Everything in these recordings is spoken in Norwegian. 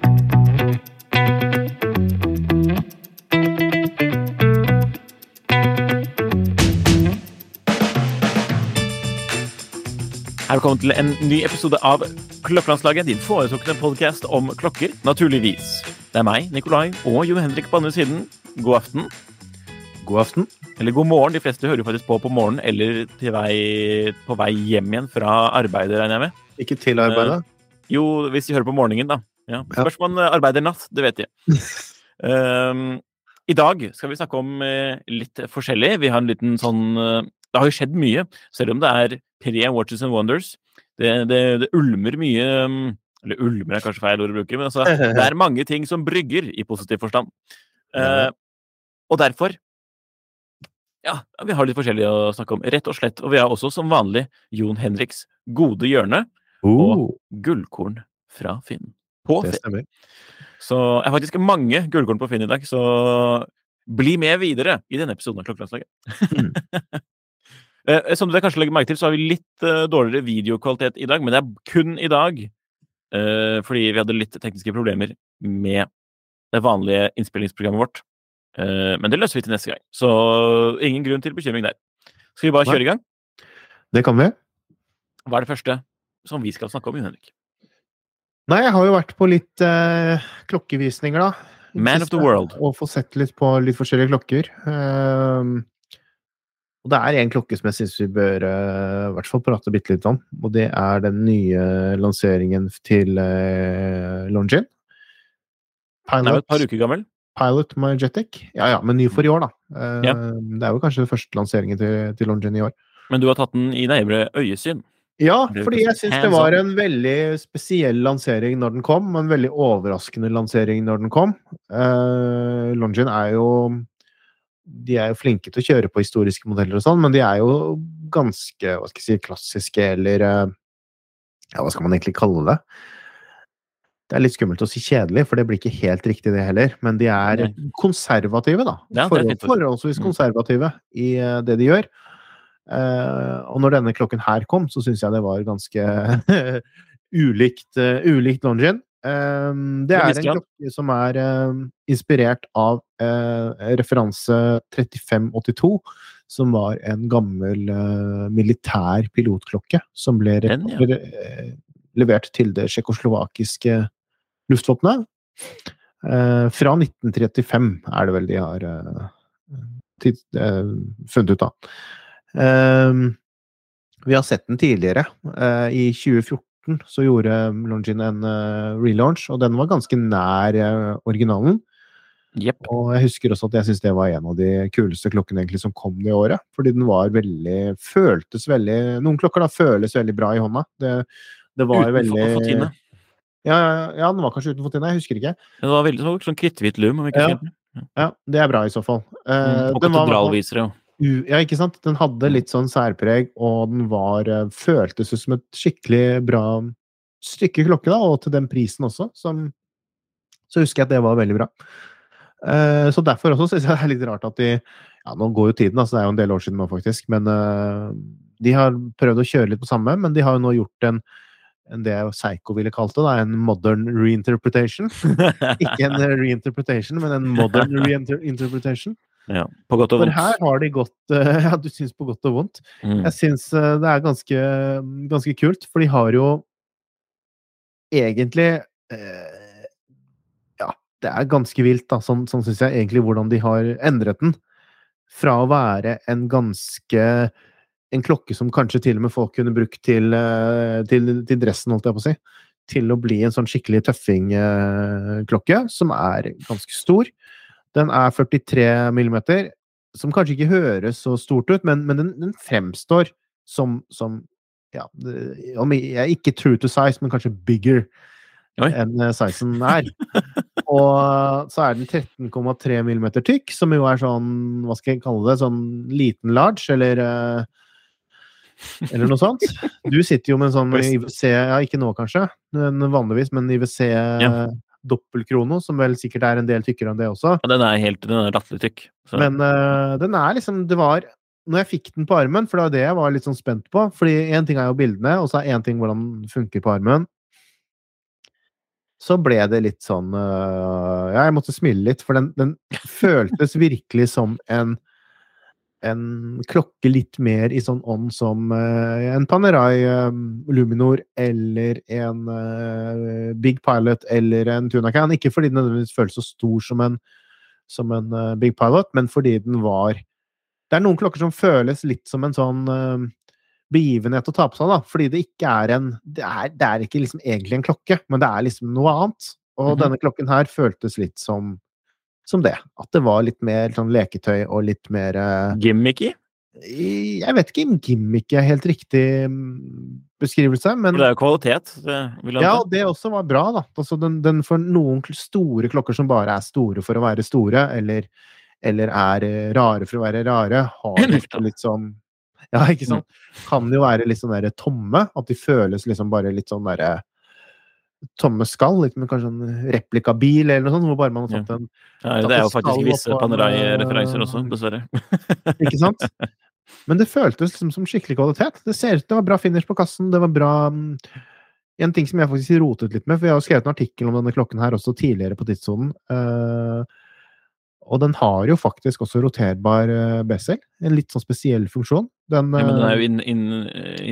Her Velkommen til en ny episode av Klokkelandslaget, din foretrukne podkast om klokker, naturligvis. Det er meg, Nikolai, og Jon Henrik på andre siden. God aften. God aften. Eller god morgen. De fleste hører jo faktisk på på morgenen eller vei, på vei hjem igjen fra arbeidet, regner jeg med. Ikke til arbeidet? Uh, jo, hvis de hører på morgenen, da. Ja. Spørs om man arbeider natt, det vet jeg. um, I dag skal vi snakke om uh, litt forskjellig. Vi har en liten sånn uh, Det har jo skjedd mye, selv om det er pre Watches and Wonders. Det, det, det, ulmer mye mm, Eller ulmer er kanskje feil ord å bruke, men altså, det er mange ting som brygger, i positiv forstand. Uh, og derfor Ja, vi har litt forskjellig å snakke om, rett og slett. Og vi har også, som vanlig, Jon Henriks gode hjørne og gullkorn fra Finn. På Finn. Så jeg har faktisk mange gullkorn på Finn i dag, så bli med videre i denne episoden av Klokkelandslaget. Mm. Eh, som dere kanskje legger merke til, så har vi litt uh, dårligere videokvalitet i dag, men det er kun i dag. Fordi vi hadde litt tekniske problemer med det vanlige innspillingsprogrammet vårt. Men det løser vi til neste gang, så ingen grunn til bekymring der. Skal vi bare kjøre i gang? Det kan vi. Hva er det første som vi skal snakke om, Jon Henrik? Nei, jeg har jo vært på litt klokkevisninger, da. Man of the world. Og få sett litt på litt forskjellige klokker. Uh, og det er en klokke som jeg syns vi bør uh, i hvert fall prate bitte litt om. Og det er den nye lanseringen til uh, Longin. Pilot, den er jo et par uker gammel. Pilot Majetic. Ja ja, men ny for i år, da. Uh, ja. Det er jo kanskje den første lanseringen til, til Longin i år. Men du har tatt den i nærmere øyesyn? Ja, fordi jeg syns det var en veldig spesiell lansering når den kom. En veldig overraskende lansering når den kom. Uh, Longin er jo de er jo flinke til å kjøre på historiske modeller og sånn, men de er jo ganske hva skal jeg si, klassiske eller uh, Ja, hva skal man egentlig kalle det? Det er litt skummelt å si kjedelig, for det blir ikke helt riktig, det heller. Men de er konservative, da. Ja, forholdsvis mm. konservative i eh, det de gjør. Uh, og når denne klokken her kom, så syns jeg det var ganske ulikt, uh, ulikt Longin. Um, det er en klokke som er uh, inspirert av uh, referanse 3582, som var en gammel militær pilotklokke som ble Den, ja. levert til det tsjekkoslovakiske luftvåpenet. fra 1935 er det vel de har funnet ut, da. Vi har sett den tidligere, i 2014 2014 så gjorde Longin en uh, relaunch, og den var ganske nær uh, originalen. Yep. Og jeg husker også at jeg syns det var en av de kuleste klokkene egentlig som kom det året. Fordi den var veldig Føltes veldig Noen klokker da føles veldig bra i hånda. Det, det var utenfor veldig Utenfor Ja, ja, den var kanskje utenfor Tine. jeg husker ikke. Det var veldig sånn, kritthvit lum, om ikke ja. ja, det er bra i så fall. Uh, og katedralvisere, jo. Ja, ikke sant? Den hadde litt sånn særpreg, og den var eh, Føltes ut som et skikkelig bra stykke klokke, da, og til den prisen også, som Så husker jeg at det var veldig bra. Uh, så derfor også syns jeg det er litt rart at de Ja, nå går jo tiden, altså det er jo en del år siden nå, faktisk, men uh, de har prøvd å kjøre litt på samme, men de har jo nå gjort en en det Psycho ville kalt det, da, en modern reinterpretation. Ikke en reinterpretation, men en modern reinterpretation. Ja, på godt og vondt. For her har de gått Ja, du syns på godt og vondt. Mm. Jeg syns eh, det er ganske, ganske kult, for de har jo egentlig eh, Ja, det er ganske vilt, da. Sånn, sånn syns jeg egentlig hvordan de har endret den. Fra å være en ganske En klokke som kanskje til og med folk kunne brukt til, eh, til, til dressen, holdt jeg på å si. Til å bli en sånn skikkelig tøffingklokke, som er ganske stor. Den er 43 millimeter, som kanskje ikke høres så stort ut, men, men den, den, fremstår som, som ja, om jeg ikke true to size, men kanskje bigger enn eh, sizen er. og så er den 13,3 millimeter tykk, som jo er sånn, hva skal jeg kalle det, sånn liten large, eller uh, eller noe sånt. Du sitter jo med en sånn IWC, ja ikke nå kanskje, men vanligvis, men IWC ja. Dobbeltkrono, som vel sikkert er en del tykkere enn det også. Ja, den er helt den er latterlig tykk. Så. Men uh, den er liksom Det var Når jeg fikk den på armen, for det var det jeg var litt sånn spent på fordi én ting er jo bildene, og så er én ting hvordan den funker på armen. Så ble det litt sånn uh, Ja, jeg måtte smile litt, for den, den føltes virkelig som en en klokke litt mer i sånn ånd som uh, en Panerai uh, Luminor eller en uh, Big Pilot eller en Tunacan. Ikke fordi den nødvendigvis føles så stor som en, som en Big Pilot, men fordi den var Det er noen klokker som føles litt som en sånn begivenhet å ta på seg, da. Fordi det ikke er en Det er, det er ikke liksom egentlig en klokke, men det er liksom noe annet. Og mm -hmm. denne klokken her føltes litt som som det. At det var litt mer sånn leketøy og litt mer uh, Gimmicky? Jeg vet ikke om gimmick er helt riktig mm, beskrivelse, men Det er jo kvalitet. ja, det også var bra, da. Altså, den, den, for noen store klokker som bare er store for å være store, eller, eller er eh, rare for å være rare, har litt sånn Ja, ikke sant? Mm. Kan jo være litt sånn der tomme. At de føles liksom bare litt sånn derre tomme skall, litt med kanskje en replikabil eller noe sånt, hvor bare man har tatt en ja, Det er jo faktisk visse Panerai-referanser også, dessverre. ikke sant? Men det føltes liksom som skikkelig kvalitet. Det ser ut det var bra finish på kassen, det var bra mm, En ting som jeg faktisk rotet litt med, for jeg har skrevet en artikkel om denne klokken her også tidligere på tidssonen. Uh, og den har jo faktisk også roterbar uh, bezel, en litt sånn spesiell funksjon. Den, ja, men den er jo in, in,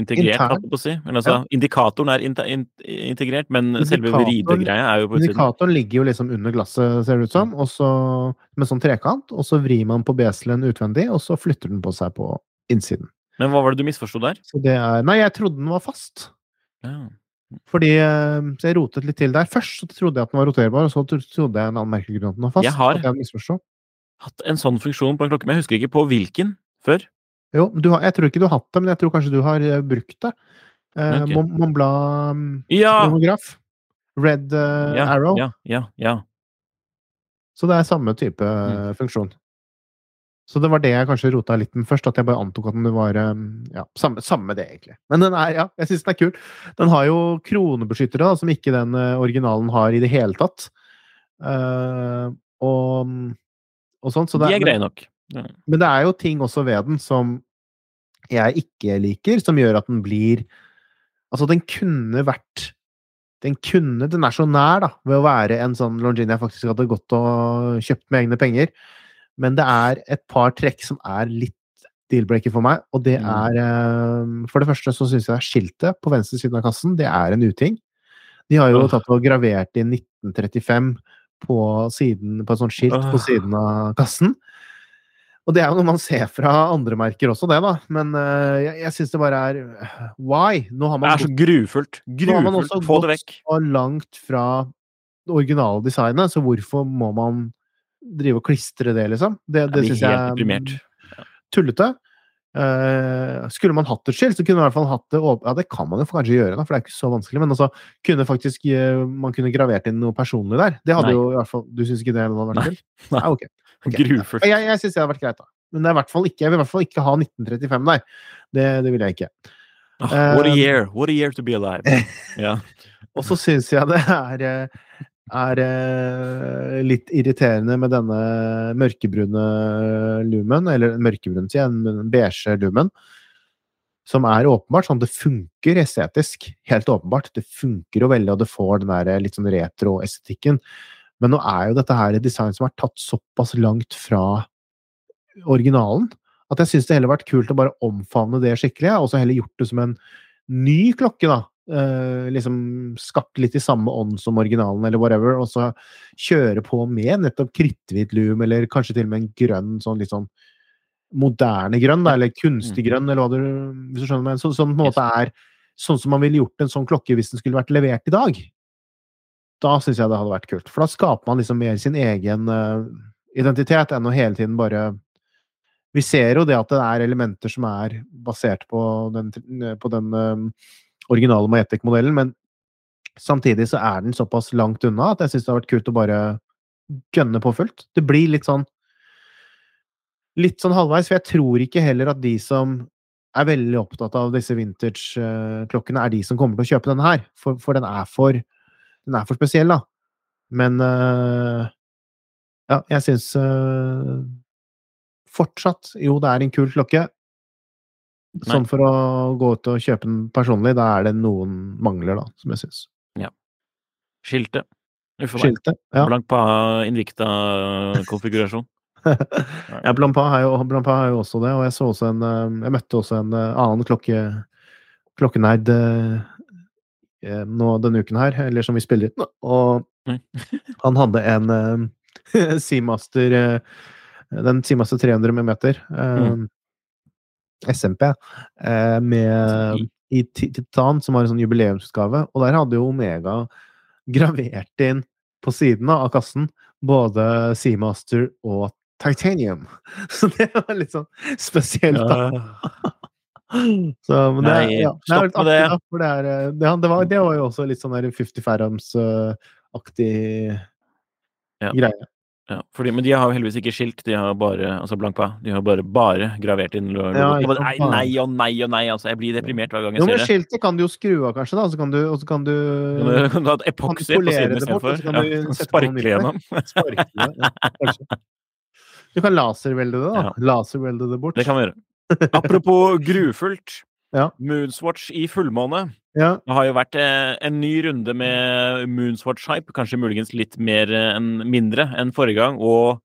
integrert, jeg si. Men altså, ja. Indikatoren er in, in, integrert, men Indikator, selve vridegreia er jo på utsiden. Indikatoren ligger jo liksom under glasset, ser det ut som, og så, med sånn trekant. Og så vrir man på beselen utvendig, og så flytter den på seg på innsiden. Men hva var det du misforsto der? Er, nei, jeg trodde den var fast. Ja. Fordi eh, Så jeg rotet litt til der. Først så trodde jeg at den var roterbar, og så trodde jeg en annen merkelig grunn at den var fast. Jeg har hatt en sånn funksjon på en klokke, men jeg husker ikke på hvilken før. Jo, har, jeg tror ikke du har hatt det, men jeg tror kanskje du har uh, brukt det. Uh, okay. Montblanc um, ja! monograf. Red uh, ja, Arrow. Ja, ja, ja. Så det er samme type mm. funksjon. Så det var det jeg kanskje rota litt med først, at jeg bare antok at den var ja, samme, samme det, egentlig. Men den er, ja, jeg syns den er kul. Den har jo kronebeskyttere, da, som ikke den originalen har i det hele tatt. Uh, og, og sånt. Så det, De er greie nok. Men det er jo ting også ved den som jeg ikke liker, som gjør at den blir Altså, den kunne vært Den kunne Den er så nær, da, ved å være en sånn Longini jeg faktisk hadde gått og kjøpt med egne penger. Men det er et par trekk som er litt deal-breaker for meg, og det mm. er eh, For det første så syns jeg skiltet på venstre siden av kassen, det er en uting. De har jo tatt og gravert i 1935 på, siden, på et sånt skilt på siden av kassen. Og det er jo noe man ser fra andre merker også, det, da. Men uh, jeg, jeg syns det bare er Why? Nå har man det er så grufullt. Grufullt. Få det vekk. Nå har man også gått langt fra det originale designet, så hvorfor må man drive og klistre det, liksom? Det, det syns jeg er tullete. Uh, skulle man hatt et skilt, så kunne man i hvert fall hatt det åpent. Ja, det kan man jo kanskje gjøre, da, for det er ikke så vanskelig. Men altså, kunne faktisk uh, man kunne gravert inn noe personlig der. Det hadde Nei. jo i hvert fall Du syns ikke det hadde vært kult? Nei, ok. Okay. Grufullt. Jeg, jeg syns det hadde vært greit, da. Men det hvert fall ikke, jeg vil i hvert fall ikke ha 1935 der. Det, det vil jeg ikke. Oh, what a year! What a year to be alive! Yeah. Og så syns jeg det er, er eh, litt irriterende med denne mørkebrune lumen, eller mørkebrun, sier jeg, beige lumen, som er åpenbart sånn det funker estetisk. Helt åpenbart. Det funker jo veldig, og det får den der litt sånn retro-estetikken. Men nå er jo dette her et design som er tatt såpass langt fra originalen at jeg syns det heller vært kult å bare omfavne det skikkelig, og så heller gjort det som en ny klokke, da. eh, liksom skapt litt i samme ånd som originalen, eller whatever, og så kjøre på med nettopp kritthvit loom, eller kanskje til og med en grønn, sånn litt sånn moderne grønn, da, eller kunstig Mm. grønn, eller hva du hvis du skjønner meg, så, sånn på en måte er sånn som man ville gjort en sånn klokke hvis den skulle vært levert i dag. Da syns jeg det hadde vært kult, for da skaper man liksom mer sin egen uh, identitet enn å hele tiden bare Vi ser jo det at det er elementer som er basert på den, på den uh, originale Majetic-modellen, men samtidig så er den såpass langt unna at jeg syns det har vært kult å bare gønne på fullt. Det blir litt sånn Litt sånn halvveis, for jeg tror ikke heller at de som er veldig opptatt av disse vintage-klokkene, er de som kommer til å kjøpe denne her. For, for den er for den er for spesiell, da. Men uh, ja, jeg syns uh, fortsatt Jo, det er en kul klokke. Sånn for å gå ut og kjøpe den personlig, da er det noen mangler, da, som jeg syns. Skiltet. Uff a meg. Skiltet. Ja. Blank pa Invicta-konfigurasjon. ja, Blampa har, jo, Blampa har jo også det, og jeg så også en øh, Jeg møtte også en annen klokke, klokkenerd eh, nå denne uken her, eller som vi spiller inn, og han hadde en uh, Seamaster eh, Den Seamaster 300 meter, mm. SMP, eh, med i titan, som har en sånn jubileumsutgave, og der hadde jo Omega gravert inn på siden av kassen både Seamaster og Titanium. Så det var litt sånn spesielt, da. Så, men det, Nei, ja, det er stopp med det. For det, er, eh, det, det, var, det var jo også litt sånn der 50 Fathoms-aktig Ja. greie. Ja, fordi, men de har jo heldigvis ikke skilt, de har bare altså blank. De har bare, bare gravert inn lo- Ja, logoen. bare, nei, nei og nei og nei, altså. Jeg blir deprimert hver gang jeg jo, ser det. skiltet kan du jo skru av, kanskje, da. Så kan du, og så kan du Kan du- ha et epoksy på siden istedenfor? Ja, Sparkle gjennom. Sparkle. Ja, kanskje. Du kan laservelde det, da. Ja. Laservelde det bort. Det kan vi gjøre. Apropos grufullt. Ja. Moonswatch i fullmåne. Ja. Det har jo vært eh, en ny runde med Moonswatch-hype. Kanskje muligens litt mer eh, enn mindre enn forrige gang. Og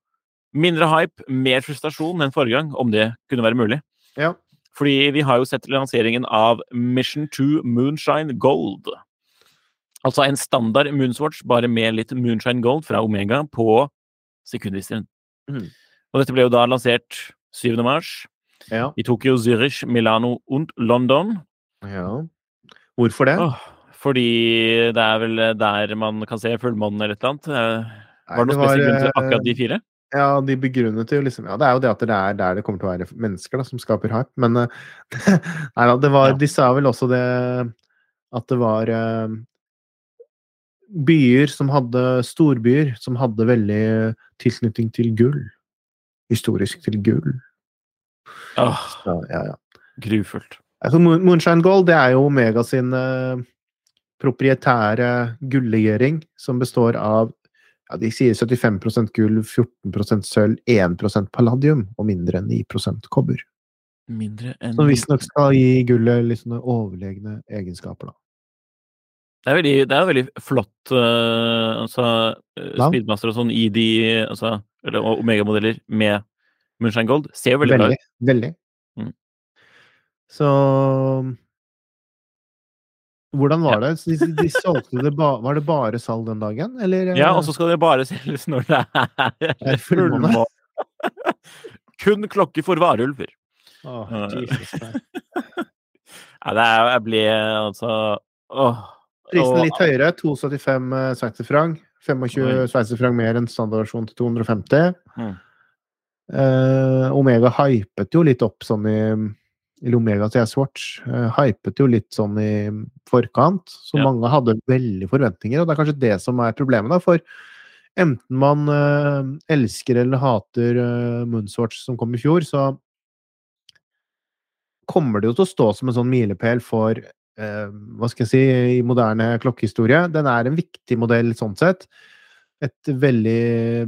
mindre hype, mer frustrasjon enn forrige gang, om det kunne være mulig. Ja. Fordi vi har jo sett lanseringen av Mission 2 Moonshine Gold. Altså en standard Moonswatch, bare med litt Moonshine Gold fra Omega på sekundvisteren. Mm. Og dette ble jo da lansert 7. mars Ja. i Tokyo, Zürich, Milano og London. ja. Hvorfor det? Åh, fordi det er vel der man kan se fullmånen eller et eller annet. Eh, Var det noe spesielt grunn til eh, akkurat de fire? Ja, de begrunnet jo liksom Ja, det er jo det at det er der det kommer til å være mennesker da, som skaper hype, men eh, Nei det var Ja. De sa vel også det at det var uh, byer som hadde Storbyer som hadde veldig tilknytning til gull. Historisk til gull. Åh, så, ja, ja. grufullt. Altså, Moonshine Gold det er jo Omega sin eh, proprietære gullegjøring som består av ja, De sier 75% gull, 14% sølv, 1% palladium og mindre enn 9% kobber. Mindre enn Som visstnok skal gi gullet litt sånne overlegne egenskaper, da. Det er, veldig, det er veldig flott uh, altså, eh, Speedmaster og sånn i de altså, eller Omega-modeller med Moonshine Gold. Ser jo veldig, bra ut. veldig. Mm. Så Hvordan var det? Så De, de solgte det ba, Var det bare salg den dagen, eller? eh, Ja, og så skal det bare selges når det er Er fullmåne? Kun klokke for varulver. Åh, Eh, Jesus Nei, Ja, det er, jeg blir altså åh. Prisen er litt høyere. 275 eh, sveitserfranc. 25 Oi. sveitserfranc mer enn standardversjon til 250. Mm. Eh, Omega hypet jo litt opp sånn i eller Omega TS Watch uh, hypet jo litt sånn i forkant, så Ja. mange hadde veldig forventninger. Og det er kanskje det som er problemet, da, for enten man uh, elsker eller hater uh, Moonswatch som kom i fjor, så kommer det jo til å stå som en sånn milepæl for uh, hva skal jeg si, i moderne klokkehistorie. Den er en viktig modell sånn sett. Et veldig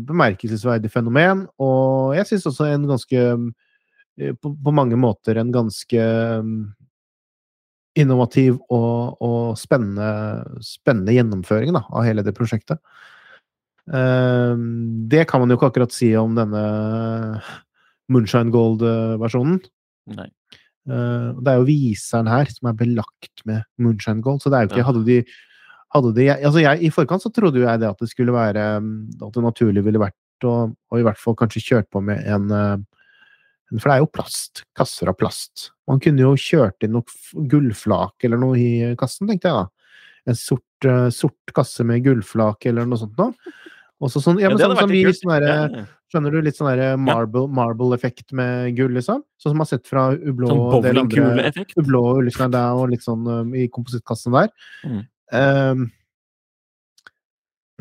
bemerkelsesverdig fenomen, og jeg syns også en ganske eh, på, på mange måter en ganske mm, innovativ og, og spennende, spennende gjennomføring da, av hele det prosjektet. Eh, det kan man jo ikke akkurat si om denne Moonshine Gold-versjonen. Nei. Uh, det er jo viseren her som er belagt med Moonshine Gold, så det er jo ikke. Hadde de, hadde de altså jeg, I forkant så trodde jeg det at det skulle være um, At det naturlig ville vært å og i hvert fall kanskje kjørt på med en uh, For det er jo plast. Kasser av plast. Man kunne jo kjørt inn noe gullflak eller noe i kassen, tenkte jeg da. En sort, uh, sort kasse med gullflak eller noe sånt noe. Også sånn, ja, men ja, sånn som vi sånn ja. Skjønner du? Litt sånn der marble- marble-effekt med gull, liksom? Sånn som man har sett fra Ublå Sånn og en. Ublå og der, og litt sånn um, i komposittkassen der. Mm. Um,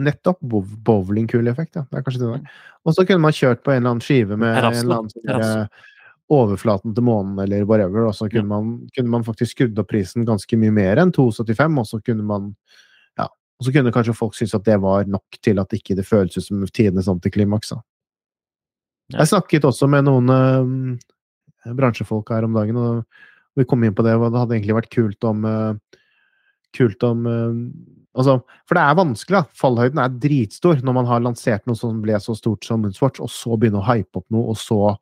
nettopp bowlingkuleeffekt, ja. Det er kanskje det der. Og så kunne man kjørt på en eller annen skive med en eller annen sånn overflaten til månen eller whatever, og så kunne, man, kunne man faktisk skrudd opp prisen ganske mye mer enn 2,75, og så kunne man ja, og så kunne kanskje folk synes at det var nok til at ikke det føles ut som tidenes antiklimaks. Ja. Jeg snakket også med noen eh, bransjefolk her om dagen, og vi kom inn på det, og det hadde egentlig vært kult om eh, Kult om eh, Altså, for det er vanskelig, da. Fallhøyden er dritstor når man har lansert noe som ble så stort som Moonswatch, og så begynne å hype opp noe, og så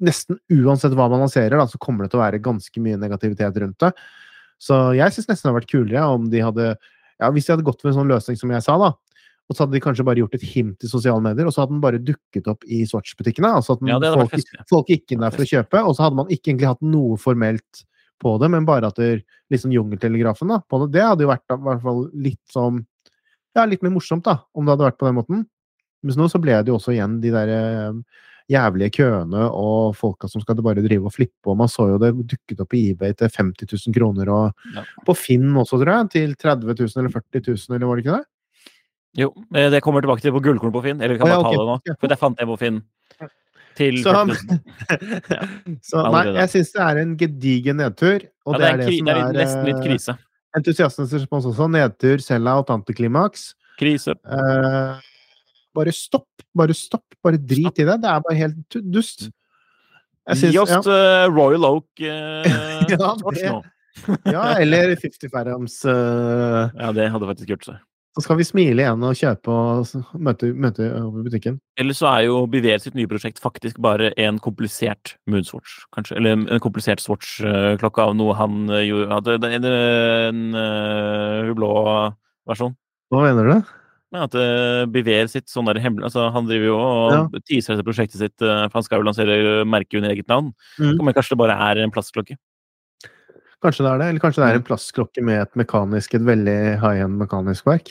Nesten uansett hva man lanserer, da, så kommer det til å være ganske mye negativitet rundt det. Så jeg syns nesten det hadde vært kulere om de hadde ja, Hvis de hadde gått for en sånn løsning som jeg sa, da, og så hadde de kanskje bare gjort et hint i sosiale medier, og så hadde den bare dukket opp i Swatch-butikkene. Altså at den, Ja, folk, folk gikk inn der for å kjøpe, og så hadde man ikke egentlig hatt noe formelt på det, men bare at det liksom jungeltelegrafen da, på det, det hadde jo vært da, i hvert fall litt sånn Ja, litt mer morsomt, da, om det hadde vært på den måten. Mens nå så ble det jo også igjen de der eh, jævlige køene og folka som skal bare drive og flippe, og man så jo det dukket opp i eBay til 50 000 kroner, og Ja. på Finn også, tror jeg, til 30 000 eller 40 000, eller var det ikke det? Jo, eh, det kommer tilbake til på Gullkorn på Finn. Eller vi kan Å, ja, bare ta det nå. For det fant jeg på Finn. Til Så, 40 000. så nei, jeg syns det er en gedigen nedtur, og Ja, det er det, som det er, er nesten litt eh, krise. entusiastenes respons også. Nedtur, sell-out, antiklimaks. Krise. Uh, bare stopp. Bare stopp. Bare drit i det. Det er bare helt dust. Jeg Gi oss ja. uh, Royal Oak uh, Ja, det- ja, ja, eller 50 Farams Uh, Ja, det hadde faktisk gjort seg. Så skal vi smile igjen og kjøpe og møte, møte over butikken. Eller så er jo Biver sitt nye prosjekt faktisk bare en komplisert Moonswatch, kanskje. Eller en komplisert Swatch-klokke av noe han gjorde At En, en ublå blå versjon. Hva mener du? Men at Biver sitt sånn der hemmelig altså Han driver jo og teaser dette prosjektet sitt, for han skal jo lansere merket under eget navn. Mm. Men kanskje det bare er en plastklokke. Kanskje det er det, eller kanskje det er Mm. en plastklokke med et mekanisk, et veldig high-end mekanisk verk.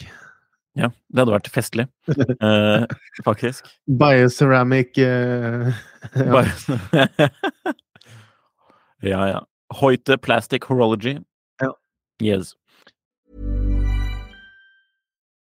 Ja, det hadde vært festlig, eh, faktisk. Bioceramic eh, ja. Bio Ja, ja. Hoite Plastic Horology. Ja. Yes.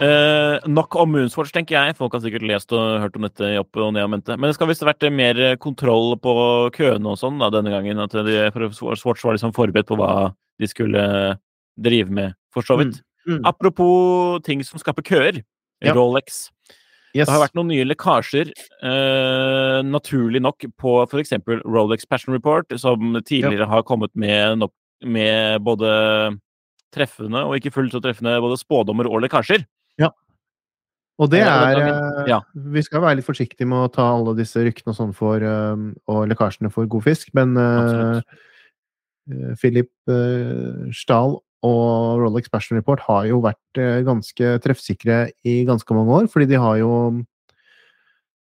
Eh, nok om Moonswatch, tenker jeg. Folk har sikkert lest og hørt om dette i opp og ned og mente. Men det skal visst ha vært mer kontroll på køene og sånn da, denne gangen. At de, Swatch var liksom forberedt på hva de skulle drive med, for så vidt. Mm. Apropos ting som skaper køer. Ja. Rolex. Yes. Det har vært noen nye lekkasjer, eh, naturlig nok, på f.eks. Rolex Passion Report, som tidligere har kommet med, med både treffende og ikke fullt så treffende både spådommer og lekkasjer. Og det er eh, ja. Vi skal være litt forsiktige med å ta alle disse ryktene og sånn for eh, og lekkasjene for god fisk, men eh, Absolutt. eh, Philip Stahl og Rolex Passion Report har jo vært ganske treffsikre i ganske mange år, fordi de har jo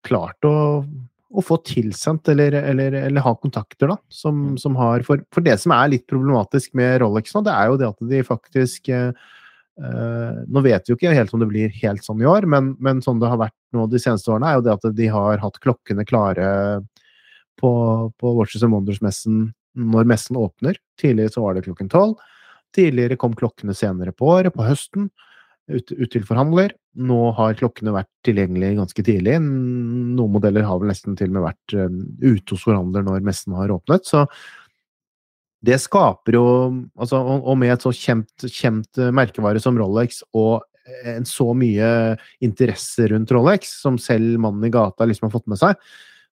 klart å, å få tilsendt eller, eller, eller, ha kontakter, da, som, Mm. som har for, for, det som er litt problematisk med Rolex nå, det er jo det at de faktisk eh, Nå vet vi jo ikke helt om det blir helt sånn i år, men, men sånn det har vært nå de seneste årene, er jo det at de har hatt klokkene klare på, på Watches and Wonders-messen når messen åpner. Tidligere så var det klokken tolv. Tidligere kom klokkene senere på året, på høsten, ut, ut, til forhandler. Nå har klokkene vært tilgjengelige ganske tidlig. Noen modeller har vel nesten til og med vært um, ute hos forhandler når messen har åpnet. Så det skaper jo altså, og, med et så kjent, kjent merkevare som Rolex og en så mye interesse rundt Rolex, som selv mannen i gata liksom har fått med seg,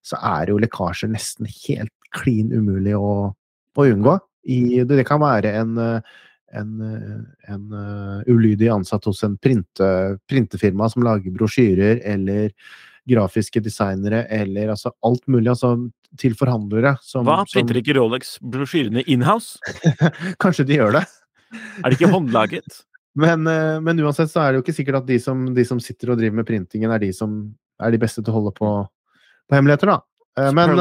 så er jo lekkasjer nesten helt klin umulig å, å unngå. I, det kan være en, en, en uh, ulydig ansatt hos en printe, printefirma som lager brosjyrer, eller grafiske designere, eller altså alt mulig. altså til forhandlere som Hva? Printer ikke Rolex brosjyrene inhouse? Kanskje de gjør det. Er det ikke håndlaget? Men, uh, men, uansett så er det jo ikke sikkert at de som, de som, sitter og driver med printingen, er de som er de beste til å holde på, på hemmeligheter, da. Uh, men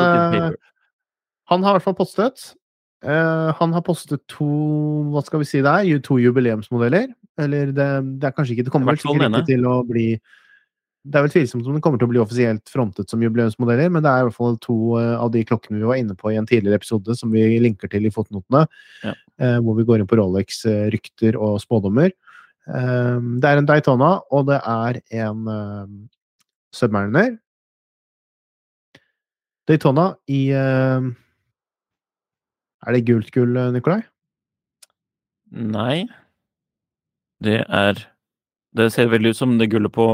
han har i hvert fall postet. Uh, han har postet to hva skal vi si det er, to jubileumsmodeller. Eller det, det er kanskje ikke Det kommer vel sikkert ikke til å bli Det er vel tvilsomt om det kommer til å bli offisielt frontet som jubileumsmodeller, men det er i hvert fall to uh, av de klokkene vi var inne på i en tidligere episode, som vi linker til i fotnotene, ja. uh, hvor vi går inn på Rolex-rykter og spådommer. det er en Daytona, og det er en Submariner. Daytona i er det gult gull, Nikolai? Nei. Det er Det ser veldig ut som det gullet på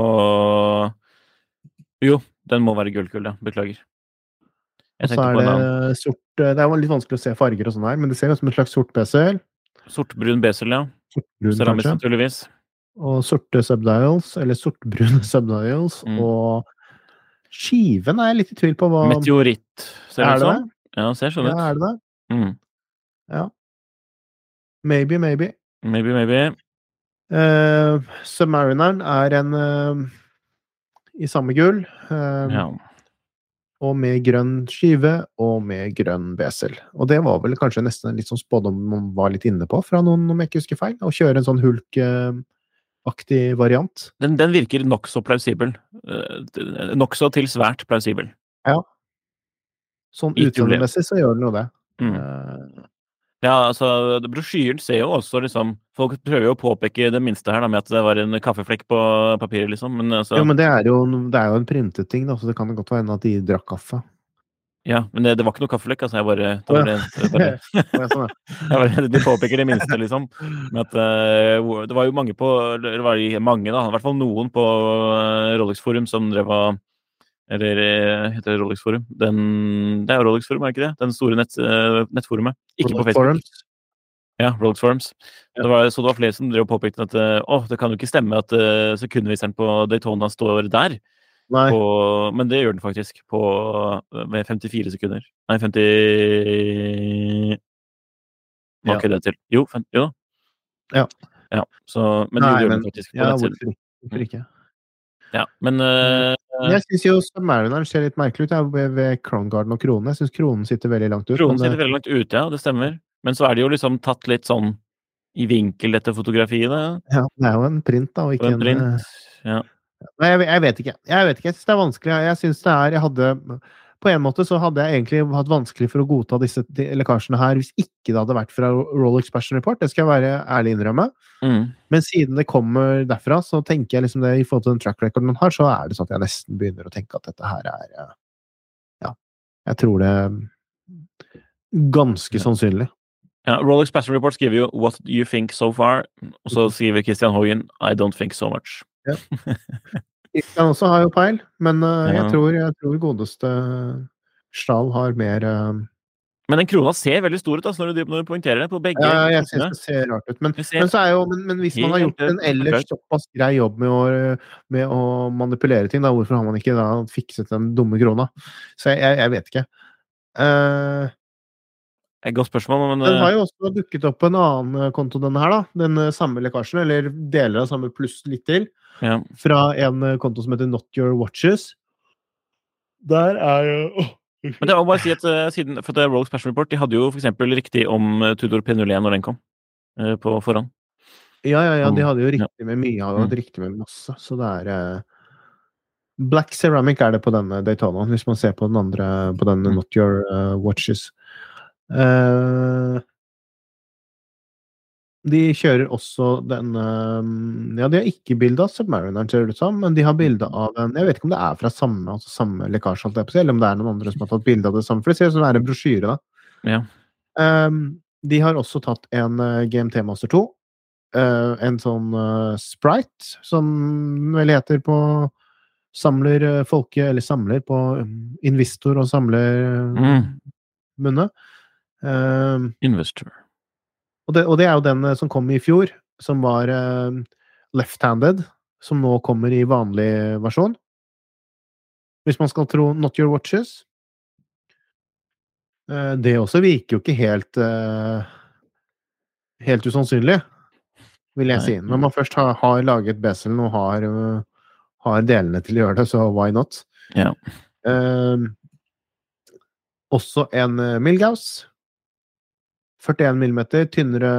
Jo, den må være gullkull, gull, ja. Beklager. Jeg så er det sort Det er litt vanskelig å se farger og sånn her, men det ser ut som en slags sort besel. Sortbrun besel, ja. Sortbrun, Ceramisk, naturligvis. Og sorte subdials, eller sortbrune subdials, Mm. og skiven er jeg litt i tvil på hva Meteoritt, ser det ut det som. Ja, ser sånn ut. Ja, er det det? Mm. Ja. Maybe, maybe. Maybe, maybe. Uh, Submarineren er en uh, i samme gull. Uh, Ja. Og med grønn skive og med grønn besel. Og det var vel kanskje nesten en litt sånn spådom man var litt inne på, fra noen, om jeg ikke husker feil. Å kjøre en sånn hulk-aktig variant. Den, den virker nokså plausibel. Nokså til svært plausibel. Ja. Sånn utseendemessig så gjør den jo det. Mm. Ja, altså, brosjyren ser jo også liksom Folk prøver jo å påpeke det minste her, da, med at det var en kaffeflekk på papiret, liksom. Men altså jo, men det er jo, det er jo en printet ting, da, så det kan godt være at de drakk kaffe. Ja, men det, det var ikke noe kaffeflekk, altså. Jeg bare, det var det, det bare, Ja, sånn, ja. jeg bare De påpeker det minste, liksom. Med at uh, Det var jo mange på Det var mange, da. I hvert fall noen på uh, Rolex Forum som drev og Eller uh, heter det Rolex Forum? Den, det er Rolex Forum, er det ikke det? Den store nett, uh, nettforumet. Ikke på Facebook. Forums. Ja, Rolex Forums. Ja. Det var, så det var flere som drev og påpekte at å, det kan jo ikke stemme at sekundviseren på Daytona står der. Nei. På, men det gjør den faktisk, på, ved 54 sekunder. Nei, 50 Hva Ja. kødder jeg til? Jo, 50, jo. Ja. ja så, men Nei, det gjør men- den faktisk på Ja, hvorfor ikke? Hvorfor ikke? Ja, men Men Jeg syns jo Submarineren ser litt merkelig ut jeg, ved, ved Crown Garden og kronen. Jeg syns kronen sitter veldig langt ut. kronen sitter eh, veldig langt ute, ja, det stemmer. Men så er det jo liksom tatt litt sånn i vinkel, dette fotografiet. ja, det er jo en print, da, og ikke en en, print. eh, Ja. Nei, jeg, jeg vet ikke. Jeg vet ikke. Jeg syns det er vanskelig. Jeg syns det er Jeg hadde På en måte så hadde jeg egentlig hatt vanskelig for å godta disse lekkasjene her hvis ikke det hadde vært fra Rolex Passion Report. Det skal jeg være ærlig innrømme. Mm. Men siden det kommer derfra, så tenker jeg liksom det i forhold til den track recorden man har, så er det sånn at jeg nesten begynner å tenke at dette her er eh, Ja. Jeg tror det ganske Ja. sannsynlig. Ja, Rolex Passion Report skriver jo 'What do you think so far?' Og så skriver Christian Hoyen 'I don't think so much'. Christian også har jo peil, men uh, jeg, tror, jeg tror godeste Stahl har mer uh, Men den krona ser veldig stor ut altså, når, du, når du poengterer det på begge Ja, jeg synes det ser rart ut. Men, ser men, så jo, men, men hvis man har gjort en ellers såpass grei jobb med å, med å manipulere ting, da, hvorfor har man ikke da fikset den dumme krona? Så jeg, jeg, vet ikke. Eh, Et godt spørsmål, men Den har eh, jo også dukket opp på en annen eh, konto, denne her, da. Den eh, samme lekkasjen, eller deler av samme pluss litt til, ja. fra en konto som heter Not Your Watches. Der er jo oh. Men det var bare å si at eh, siden, for at Rogue Special Report de hadde jo eksempel riktig om Tudor P01 når den kom, på forhånd. Ja, ja, ja, de hadde jo riktig med mye, hadde Mm. hatt riktig med masse, så det er Black Ceramic er det på denne Daytonaen, hvis man ser på den andre, på den Mm. Not Your Watches. Eh, de kjører også den eh, Ja, de har ikke bilde av Submarineren, ser det ut som, men de har bilde av en Jeg vet ikke om det er fra samme, altså samme lekkasje, eller om det er noen andre som har tatt bilde av det samme, for det ser ut som det er en brosjyre, da. Ja. Um, de har også tatt en uh, GMT Master 2. Uh, en sånn uh, sprite, som vel heter på Samler uh, folke, eller samler på um, Investor og samler Mm. munne. Um, Investor. og, det, og det er jo den eh, som kom i fjor, som var eh, left-handed, som nå kommer i vanlig versjon. Hvis man skal tro Not Your Watches. Uh, det også virker jo ikke helt uh, Helt usannsynlig, vil jeg Nei. si. Når man først har, har laget beselen og har, uh, har delene til å gjøre det, så why not? Ja. Eh, også en Milgauss. 41 mm, tynnere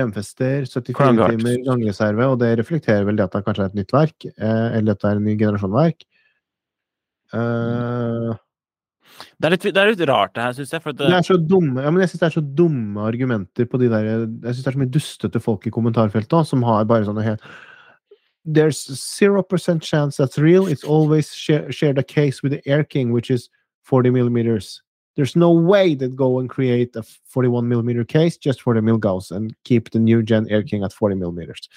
remfester, 74 timer gangreserve, og det reflekterer vel det at det kanskje er et nytt verk, eh, eller at det er en ny generasjon verk. Uh, Det, er litt, det er litt rart, det her, syns jeg. For det... det er så dumme, ja, men jeg syns det er så dumme argumenter på de der Jeg syns det er så mye dustete folk i kommentarfeltet også, som har bare sånne helt There's 0% chance that's real. It's always shared a case with the Air King, which is 40 millimeters. There's no way they'd go and create a 41 millimeter case just for the Milgauss and keep the new gen Air King at 40 millimeters.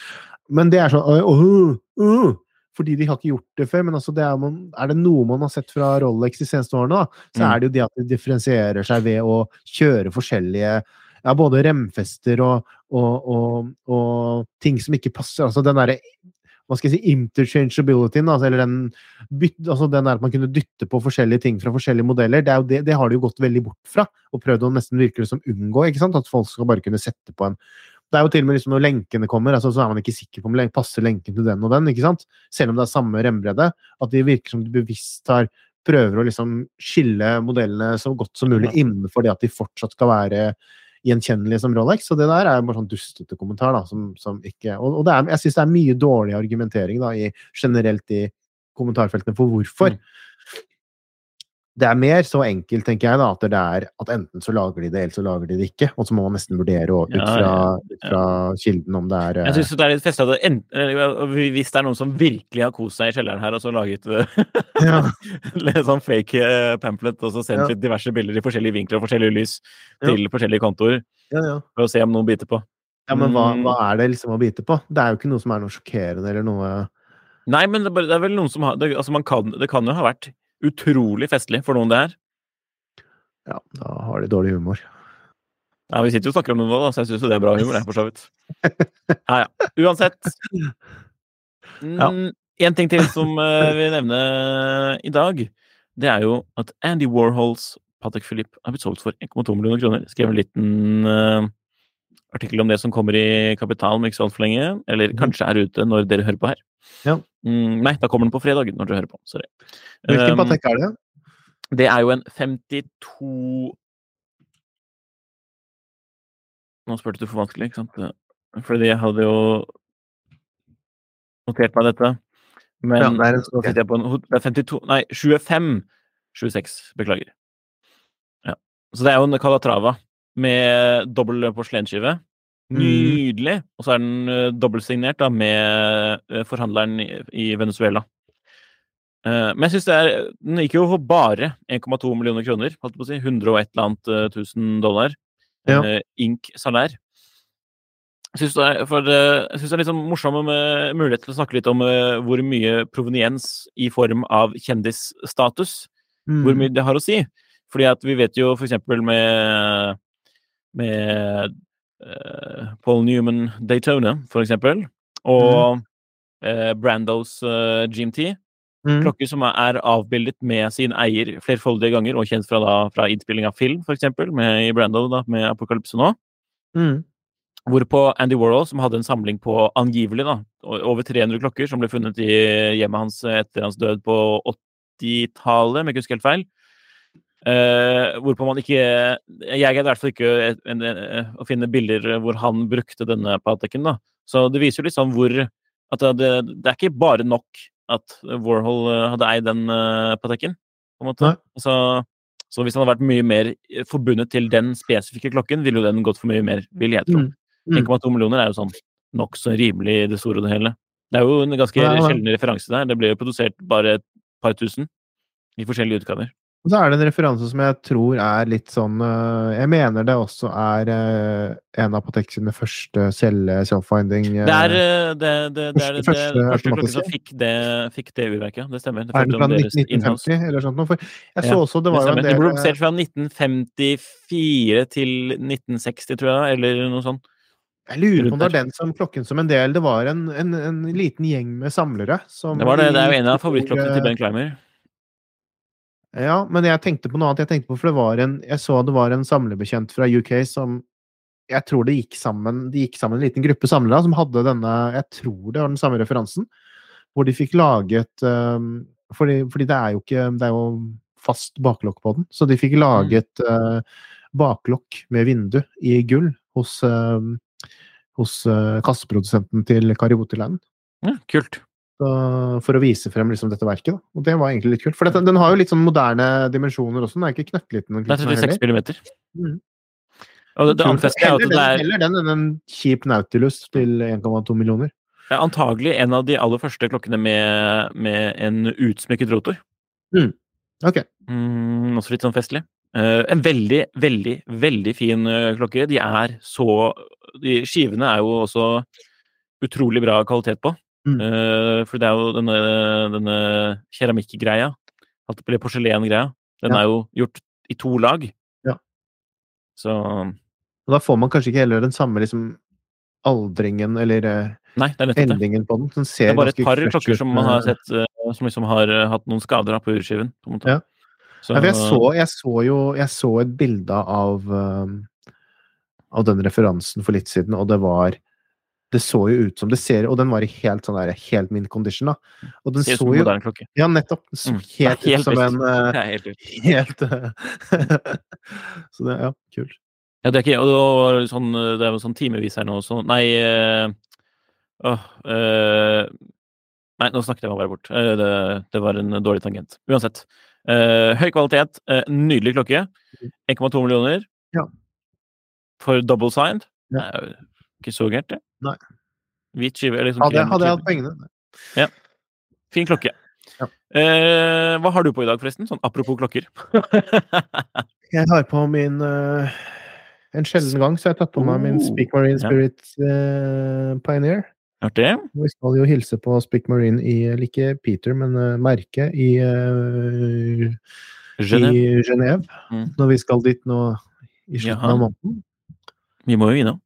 Men det er sånn uh, uh, Fordi de har ikke gjort det før. Men altså det er, man, er det noe man har sett fra Rolex de seneste årene, da, så Mm. er det jo det at de differensierer seg ved å kjøre forskjellige ja, både remfester og, og, og, og ting som ikke passer. Altså den derre hva skal jeg si, interchangeabilityen, altså, eller den, altså den der at man kunne dytte på forskjellige ting fra forskjellige modeller, det, det, det har de jo gått veldig bort fra, og prøvd å nesten virke som unngå, ikke sant? At folk skal bare kunne sette på en Det er jo til og med liksom når lenkene kommer, altså, så er man ikke sikker på om lenken, passer lenken til den og den, ikke sant? Selv om det er samme rembredde. At de virker som de bevisst har prøver å liksom skille modellene så godt som mulig innenfor det at de fortsatt skal være gjenkjennelige som Rolex. Så det der er bare sånn dustete kommentar, da, som, som ikke Og, og er, jeg syns det er mye dårlig argumentering da, i, generelt i kommentarfeltene for hvorfor. Mm. Det er mer så enkelt, tenker jeg, da, at det er at enten så lager de det, eller så lager de det ikke. Og så må man nesten vurdere ut Ja, fra, ja, ut fra kilden om det er Jeg eh, syns det er litt festlig at det Hvis det er noen som virkelig har kost seg i kjelleren her, og så laget eh, ja, litt sånn fake eh, pamphlet, og så sendt Ja. litt diverse bilder i forskjellige vinkler og forskjellige lys Ja. til forskjellige kontoer, ja, ja. for å se om noen biter på. ja, men hva, Mm. hva er det liksom å bite på? Det er jo ikke noe som er noe sjokkerende eller noe Nei, men det, er vel noen som har det, altså man kan, det kan jo ha vært utrolig festlig for noen, det her. Ja, da har de dårlig humor. Ja, Vi sitter jo og snakker om det nå, da, så jeg syns det er bra humor, jeg, for så vidt. Ja, ja. Uansett. Mm, En ting til som uh, vi nevner i dag, det er jo at Andy Warhols Patek Philippe har blitt solgt for 1,2 millioner kroner. Skrev en liten uh, artikkel om det som kommer i Kapital om ikke så altfor lenge. Eller kanskje er ute når dere hører på her. Ja. Mm, nei, da kommer den på fredag når du hører på. Sorry. Hvilken Um, Patek er det? det er jo en 52 Nå spurte du for vanskelig, ikke sant? Fordi jeg hadde jo notert meg dette. Men Ja, det en- nå sitter jeg på en Det er 52 Nei, 25. 26. Beklager. Ja. Så det er jo en Calatrava med dobbel porselensskive. Mm. Nydelig! Og så er den uh, dobbeltsignert da, med uh, forhandleren i, i Venezuela. Uh, men jeg synes det er Den gikk jo for bare 1,2 millioner kroner. Holdt på å si 100 og et eller annet tusen dollar. Ja. Ink salær. Jeg syns det, for, synes det er litt sånn morsom med mulighet til å snakke litt om hvor mye proveniens i form av kjendisstatus hvor Mm. mye det har å si. Fordi at vi vet jo for eksempel med, med eh, Paul Newman Daytona, for eksempel, og eh, Brandos eh, GMT, Mm. Klokker som er avbildet med sin eier flerfoldige ganger, og kjent fra, da, fra innspilling av film, for eksempel, med, i Brando, da, med Apokalypse nå. Mm. Hvorpå Andy Warhol, som hadde en samling på angivelig da, over 300 klokker, som ble funnet i hjemmet hans etter hans død på 80-tallet, om jeg ikke husker helt feil. Eh, hvorpå man ikke Jeg greide i hvert fall ikke et- en, en, å finne bilder hvor han brukte denne Pateken. da. Så det viser jo litt sånn hvor At det, det er ikke bare nok at Warhol eh, hadde eid den uh, Pateken. på en måte. Altså, Så, så hvis han hadde vært mye mer forbundet til den spesifikke klokken, ville jo den gått for mye mer, vil jeg tro. Mm. Mm. 1,2 millioner er jo sånn nokså rimelig i det store og det hele. Det er jo en ganske Ja, ja. sjelden referanse der. Det ble jo produsert bare et par tusen i forskjellige utgaver. Og så er det en referanse som jeg tror er litt sånn øh, Jeg mener det også er øh, en av Patek sine første self-finding Det er eh, det, det, det, er det, Første- første første klokke som fikk det, fikk det urverket. Det stemmer. Det Er det fra om deres inhouse. 1950 eller sånt noe? For jeg så Ja, også det var jo en del Det ble produsert fra 1954 til 1960, tror jeg, eller noe sånt. Jeg lurer på om det er den som klokken som en del Det var en, en, en liten gjeng med samlere som Det var det. Det er jo en av favorittklokkene til Ben Clymer. Ja, men jeg tenkte på noe annet. Jeg tenkte på, for det var en, jeg så det var en samlebekjent fra UK som Jeg tror det gikk sammen de gikk sammen en liten gruppe samlere som hadde denne Jeg tror det var den samme referansen. Hvor de fikk laget um, fordi, fordi det er jo ikke Det er jo fast baklokk på den. Så de fikk laget uh, baklokk med vindu i gull hos, uh, hos uh, kasseprodusenten til Karioteland. Ja, kult. For å vise frem liksom dette verket. Da. Og det var egentlig litt kult. For dette, den har jo litt sånn moderne dimensjoner også. Den er ikke knøttliten. den Det er 36 millimeter. Mm. Og det, det anfester er at det er heller den enn en kjip Nautilus til 1,2 millioner. Det er antagelig en av de aller første klokkene med, med en utsmykket rotor. Ok. Mm, også litt sånn festlig. Uh, en veldig, veldig, veldig fin eh, klokke. De er så de Skivene er jo også utrolig bra kvalitet på. Mm. Eh, for det er jo denne, denne keramikkgreia, eller porselengreia, den Ja. er jo gjort i to lag. Ja. Så Og da får man kanskje ikke heller den samme liksom aldringen eller eh, Nei, det nettopp det. endringen på den. Den Det er bare et par klokker som man har sett eh, som liksom har hatt noen skader på urskiven. På en måte. Ja. Så, Ja, jeg, så, jeg så jo Jeg så et bilde av um, av den referansen for litt siden, og det var Det så jo ut som det ser Og den var i helt sånn der helt min condition, da. Og den så jo. Ja, nettopp. Den så Mm. helt, er helt ut som en uh, helt. Helt uh, Så det Ja, kult. Ja, det er ikke og det var sånn, det er jo sånn timevis her nå, så Nei eh, åh, eh, Nei, nå snakket jeg meg bare bort. Eh, det, det var en dårlig tangent. Uansett. Uh, høy kvalitet, uh, nydelig klokke. 1,2 millioner. Ja. For double signed. Ja. Det er jo ikke så gærent, det. Nei. Hvit skive. Liksom Hadde, jeg- hadde jeg hatt pengene. Ja. Fin klokke. Ja. Eh, hva har du på i dag, forresten? Sånn apropos klokker. Jeg har på min uh, En sjelden gang så jeg har tatt på meg min Oh. Speak Marine Ja. Spirit eh, Pioneer. Artig. Vi skal jo hilse på Speak Marine i ikke Peter, men uh, merket i, uh, Genève. Mm. Når vi skal dit nå i slutten Jaha. av måneden. Vi må jo innom.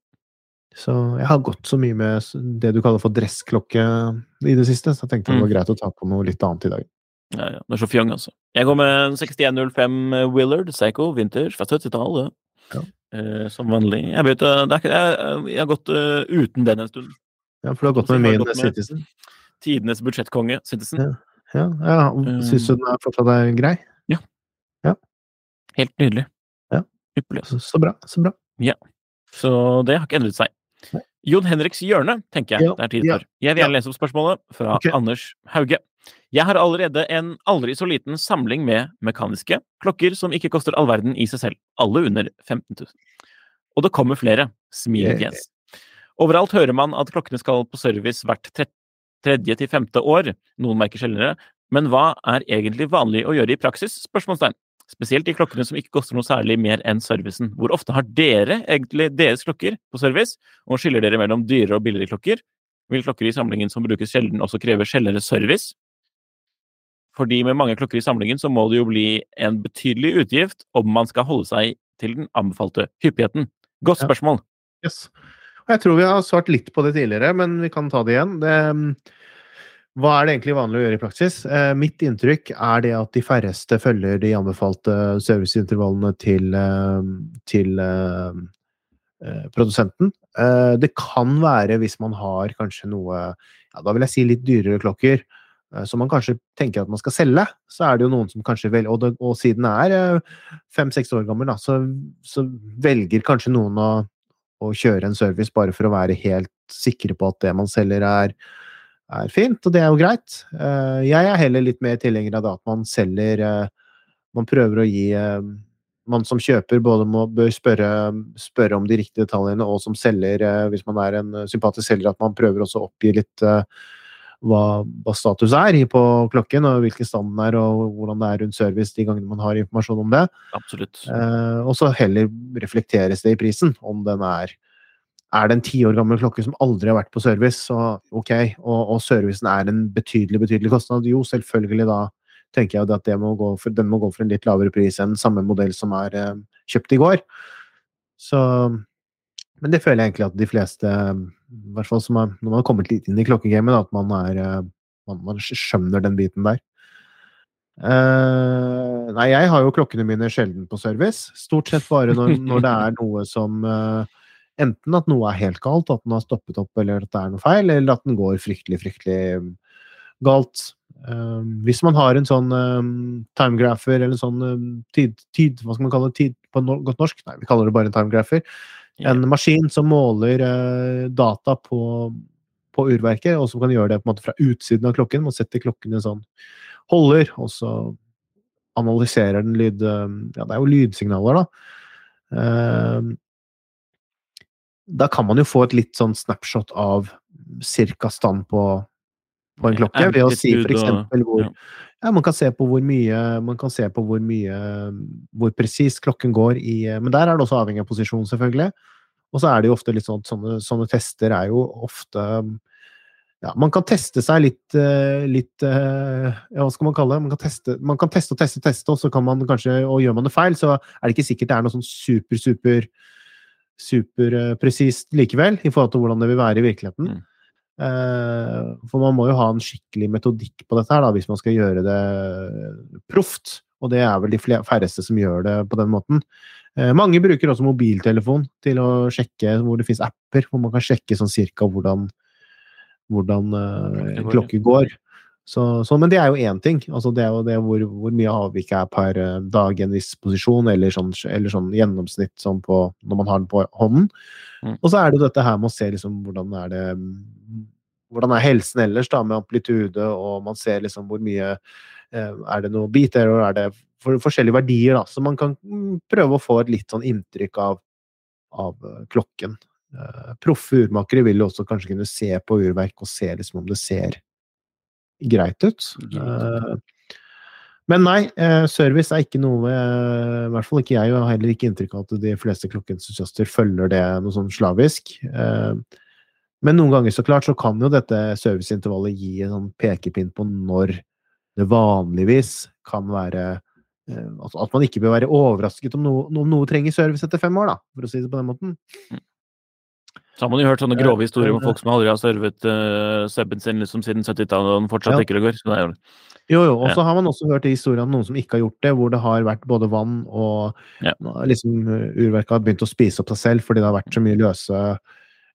Så jeg har gått så mye med det du kaller for dressklokke i det siste, så jeg tenkte det var Mm. greit å ta på noe litt annet i dag. Ja, ja. Det er så fjong, altså. Jeg går med en 6105 Willard Psycho Vintage fra 70-tallet. Ja. Eh, som vanlig. Jeg, vet, eh, ikke, jeg, jeg har gått uh, uten den en stund. Ja, for du har gått med min Citizen. Tidenes budsjettkonge, Citizen. Ja. Ja, ja. Syns du den er fortsatt er grei? Helt nydelig. Ja. Ypperlig. Så, så bra. Så bra. Så det har ikke endret seg. Jon Henriks hjørne, tenker jeg Ja, det er tid for. Jeg vil gjerne lese opp spørsmålet fra okay. Anders Hauge. Jeg har allerede en aldri så liten samling med mekaniske klokker som ikke koster all verden i seg selv. Alle under 15 000. Og det kommer flere. Smilefjes. Overalt hører man at klokkene skal på service hvert tredje til femte år, noen merker sjeldnere. Men hva er egentlig vanlig å gjøre i praksis? Spørsmålstegn. Spesielt de klokkene som ikke koster noe særlig mer enn servicen. Hvor ofte har dere egentlig deres klokker på service, og skiller dere mellom dyrere og billigere klokker? Vil klokker i samlingen som brukes sjelden også kreve sjeldnere service? Fordi med mange klokker i samlingen så må det jo bli en betydelig utgift om man skal holde seg til den anbefalte hyppigheten. Godt Ja. spørsmål. Yes. Jeg tror vi har svart litt på det tidligere, men vi kan ta det igjen. Det, Hva er det egentlig vanlig å gjøre i praksis? Eh, mitt inntrykk er det at de færreste følger de anbefalte serviceintervallene til, eh, til eh, eh produsenten. Eh, det kan være hvis man har kanskje noe ja, da vil jeg si litt dyrere klokker, eh, som man kanskje tenker at man skal selge, så er det jo noen som kanskje velger Og, det, og siden jeg er fem-seks år gammel, da, så, så, velger kanskje noen å, å kjøre en service bare for å være helt sikre på at det man selger, er er fint, og det er jo greit. Eh, jeg er heller litt mer tilhenger av det at man selger eh, Man prøver å gi eh, Man som kjøper både må, bør spørre, spørre, om de riktige detaljene, og som selger, hvis man er en sympatisk selger, at man prøver også å oppgi litt hva, hva, status er på klokken, og hvilken stand den er, og hvordan det er rundt service de gangene man har informasjon om det. Absolutt. og så heller reflekteres det i prisen, om den er er det en ti år gammel klokke som aldri har vært på service, så ok, og, og servicen er en betydelig, betydelig kostnad, jo, selvfølgelig da tenker jeg at må for, den må gå for en litt lavere pris enn samme modell som er eh, kjøpt i går. Så Men det føler jeg egentlig at de fleste, i hvert fall er, når man har kommet litt inn i klokkegamet, at man, er, eh, man, man, skjønner den biten der. Uh, nei, jeg har jo klokkene mine sjelden på service. Stort sett bare når, når det er noe som uh, enten at noe er helt galt, at den har stoppet opp, eller at det er noe feil, eller at den går fryktelig, fryktelig um, galt. Um, hvis man har en sånn um, timegrapher, eller en sånn um, tid, tid, Hva skal man kalle det? Tid på no godt norsk? Nei, vi kaller det bare en timegrapher. Yeah. En maskin som måler uh, data på, på, urverket, og som kan gjøre det på en måte fra utsiden av klokken. Man setter klokken i en sånn holder, og så analyserer den lyd... Ja, det er jo lydsignaler, da. Uh, da kan man jo få et litt sånn snapshot av cirka stand på, på en klokke, ved å si for eksempel hvor ja, man kan se på hvor mye Man kan se på hvor mye Hvor presis klokken går i Men der er det også avhengig av posisjon, selvfølgelig. Og så er det jo ofte litt sånn Sånne, sånne tester er jo ofte ja, man kan teste seg litt, litt ja, Hva skal man kalle det? Man kan, teste, man kan teste og teste, teste, og så kan man kanskje Og gjør man det feil, så er det ikke sikkert det er noe sånn super, super superpresist likevel, i forhold til hvordan det vil være i virkeligheten. Mm. Uh, for man må jo ha en skikkelig metodikk på dette her, da, hvis man skal gjøre det proft. Og det er vel de færreste som gjør det på den måten. Uh, mange bruker også mobiltelefon til å sjekke hvor det finnes apper, hvor man kan sjekke sånn cirka hvordan, hvordan uh, klokker går. Så, så, men det er jo én ting. Altså det er jo det hvor, hvor mye avvik er per eh, dag i en viss posisjon, eller sånn, eller sånn gjennomsnitt sånn på, når man har den på hånden. Mm. Og så er det jo dette her med å se liksom hvordan er det Hvordan er helsen ellers, da, med amplitude, og man ser liksom hvor mye eh, Er det noe beat error, er det for, forskjellige verdier, da. Så man kan mm, prøve å få et litt sånn inntrykk av, av uh, klokken. Proffe urmakere vil jo også kanskje kunne se på urverk og se liksom om det ser greit ut. Uh, men nei, uh, service er ikke noe uh, I hvert fall ikke jeg, og heller ikke inntrykk av at de fleste klokkeentusiaster følger det noe sånn slavisk. men noen ganger så klart så kan jo dette serviceintervallet gi en sånn pekepinn på når det vanligvis kan være At man ikke bør være overrasket om noe, om noe trenger service etter fem år, da, for å si det på den måten. Så har man jo hørt sånne grove historier om folk som aldri har servet uh, subben sin liksom siden 70-tallet, og den fortsatt ja. ikke det går. Så det er jo jo, jo. Og så ja. har man også hørt historier om noen som ikke har gjort det, hvor det har vært både vann og ja. liksom urverket har begynt å spise opp seg selv fordi det har vært så mye løse,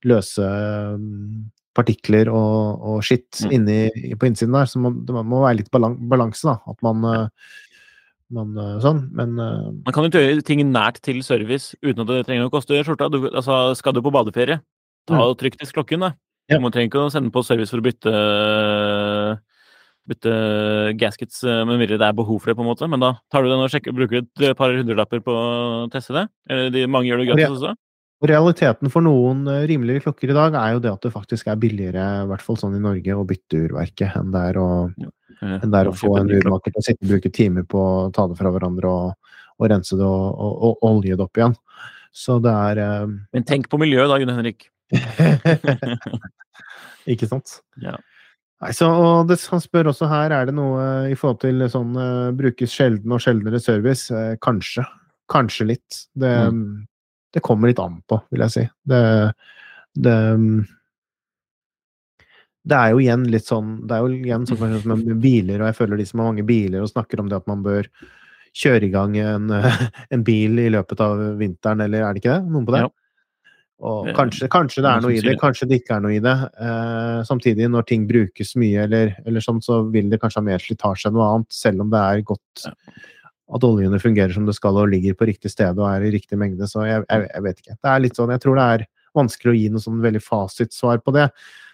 løse mm, partikler og, og skitt mm. inni, på innsiden der. Så man, det må være litt balanse, da. At man uh, men, eh, sånn, men uh, Man kan jo gjøre ting nært til service uten at det trenger å koste skjorta. Du, altså, skal du på badeferie, ta og trykk til klokken, da. Ja. Man trenger ikke å sende på service for å bytte, bytte gaskets eh, med mindre det er behov for det, på en måte. Men da tar du den og sjekker, bruker et par hundrelapper på å teste det. Eller de, mange gjør det gratis også. Realiteten for noen rimeligere klokker i dag er jo det at det faktisk er billigere, i hvert fall sånn i Norge, å bytte urverket enn det er å ja enn det er å få en urmaker til å sitte og bruke timer på å ta det fra hverandre og, og rense det og, og, og, olje det opp igjen. Så det er eh... Men tenk på miljøet da, Gunn Henrik. Ikke sant? Ja. Nei, så, og det, Han spør også her er det noe i forhold til sånn uh, brukes sjelden og sjeldnere service. Kanskje. Kanskje litt. Det, mm. Det, kommer litt an på, vil jeg si. Det, det det er jo igjen litt sånn Det er jo igjen sånn kanskje med biler, og jeg føler de som har mange biler og snakker om det at man bør kjøre i gang en, en bil i løpet av vinteren, eller er det ikke det? Noen på det? Ja. Og kanskje, kanskje det er noe i det, kanskje det ikke er noe i det. Eh, samtidig, når ting brukes mye, eller, eller sånn, så vil det kanskje ha mer slitasje enn noe annet, selv om det er godt. At oljene fungerer som det skal og ligger på riktig sted og er i riktig mengde. Så jeg, jeg, jeg vet ikke. Det er litt sånn, jeg tror det er vanskelig å gi noe sånn veldig fasitsvar på det.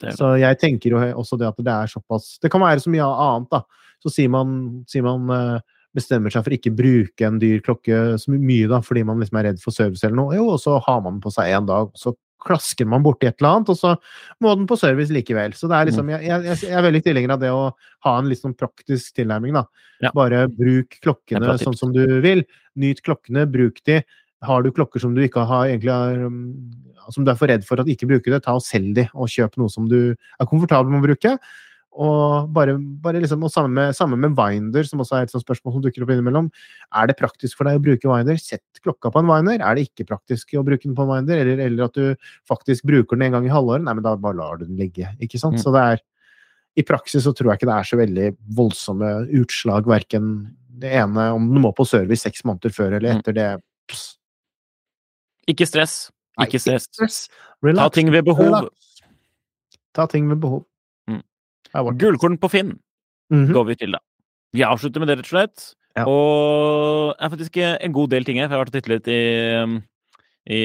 Det. Så jeg tenker jo også det at det er såpass Det kan være så mye annet, da. Så sier man, sier man eh, bestemmer seg for ikke bruke en dyr klokke så mye, da, fordi man liksom er redd for service eller noe. Jo, og så har man på seg én dag, så klasker man borti et eller annet, og så må den på service likevel. Så det er liksom, jeg, jeg, jeg er veldig tilhenger av det å ha en litt sånn praktisk tilnærming, da. Ja. Bare bruk klokkene sånn som du vil. Nyt klokkene, bruk de. Har du klokker som du ikke har egentlig har, um, som du er for redd for at ikke bruker det, ta og selg de, og kjøp noe som du er komfortabel med å bruke. Og bare, bare liksom, og sammen med, sammen med Winder, som også er et sånt spørsmål som dukker opp innimellom. Er det praktisk for deg å bruke Winder? Sett klokka på en Winder. Er det ikke praktisk å bruke den på en Winder? Eller, eller at du faktisk bruker den en gang i halvåret? Nei, men da bare lar du den ligge. Ikke sant? Mm. Så det er I praksis så tror jeg ikke det er så veldig voldsomme utslag, verken det ene om den må på service seks måneder før eller Mm. etter det. Pss. Ikke stress. Nei, Ikke stress. stress. Ta ting ved behov. Relax. Ta ting ved behov. Mm. Det er vårt. Gullkorn på Finn Mhm. går vi til, da. Vi avslutter med det, rett og slett. Ja. Og det er faktisk en god del ting her. for Jeg har vært og tittet litt i, i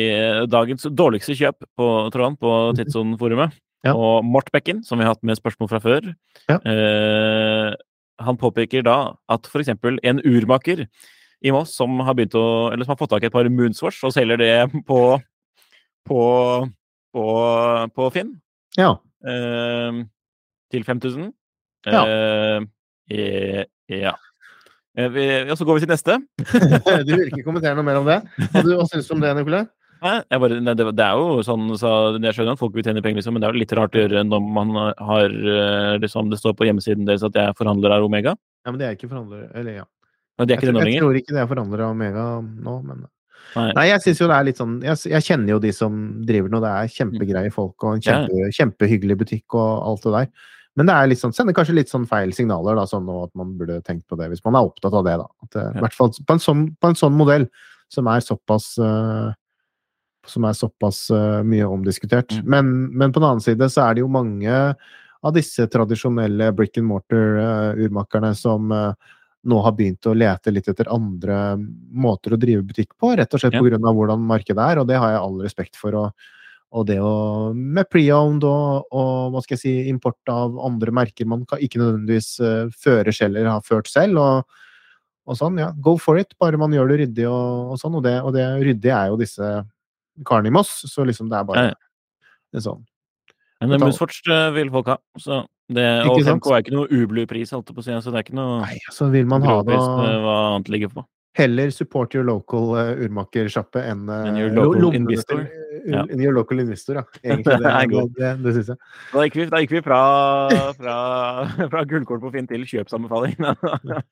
dagens dårligste kjøp på tråden på. Mhm. Ja. Og Mort Bekken, som vi har hatt med spørsmål fra før, Ja. eh, han påpeker da at eksempel en urmaker i Moss som har å, eller som har fått tak i et par Moonswatch og selger det på, på, på, på Finn Ja. eh, til 5000. Ja. Eh, eh, ja. Eh, vi, og så går vi til neste. du vil ikke kommentere noe mer om det? Og du, hva syns du om det, Nicolai? Nei, jeg bare, nei, det, det er jo sånn så Jeg skjønner at folk vil tjene penger, liksom, men det er jo litt rart å gjøre når man har eh, liksom, Det står på hjemmesiden deres at jeg forhandler av Omega. Ja, men det er ikke forhandler... Eller, ja. Er ikke jeg, nå tror, jeg tror ikke det er forhandler av Omega nå, men Nei. Nei, jeg syns jo det er litt sånn jeg, jeg kjenner jo de som driver og det er kjempegreie folk og en Ja. kjempehyggelig butikk og alt det der. Men det er litt sånn, sender kanskje litt sånn feil signaler, da, sånn at man burde tenkt på det, hvis man er opptatt av det, da. At, I Ja. hvert fall på en, sånn, på en sånn modell som er såpass uh, som er såpass uh, mye omdiskutert. Mm. Men, men på den annen side så er det jo mange av disse tradisjonelle brick and mortar-urmakerne som eh, nå har begynt å lete litt etter andre måter å drive butikk på, rett og slett Ja. av hvordan markedet er, og det har jeg all respekt for. Og, og det å Med pre-owned og, og hva skal jeg si, import av andre merker man kan, ikke nødvendigvis uh, fører selv eller har ført selv. og og sånn, ja, Go for it, bare man gjør det ryddig og, og sånn. Og det, og det ryddige er jo disse karene i Moss, så liksom det er bare det er sånn. Men det Moonswatch eh, vil folk ha. Så det, og 5K er ikke noe ublu-pris, holdt jeg på å si. Så det er ikke noe Nei, så vil man ha det og hva annet ligger på. heller support your local uh, urmakersjappe enn uh, your local investor. Ja. your local investor, ja. Egentlig, Det det, det, det syns jeg. Da gikk vi, da gikk vi fra, fra, fra gullkort på Finn til kjøpsanbefaling.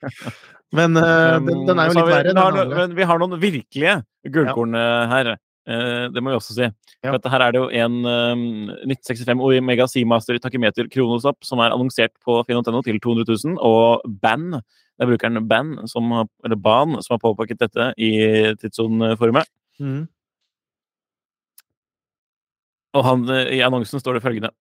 Men uh, den, den er jo litt verre, vi har Men vi har noen virkelige gullkorn eh, her. Uh, det må vi også si. Ja. For her er det jo en um, 1965 Omega Seamaster takimeter kronostopp som er annonsert på finn.no til 200 000, og Ban, det er brukeren Ban, som har, eller Ban, som har påpakket dette i Tidssonen-forumet. Mhm. Og han, eh, i annonsen står det følgende.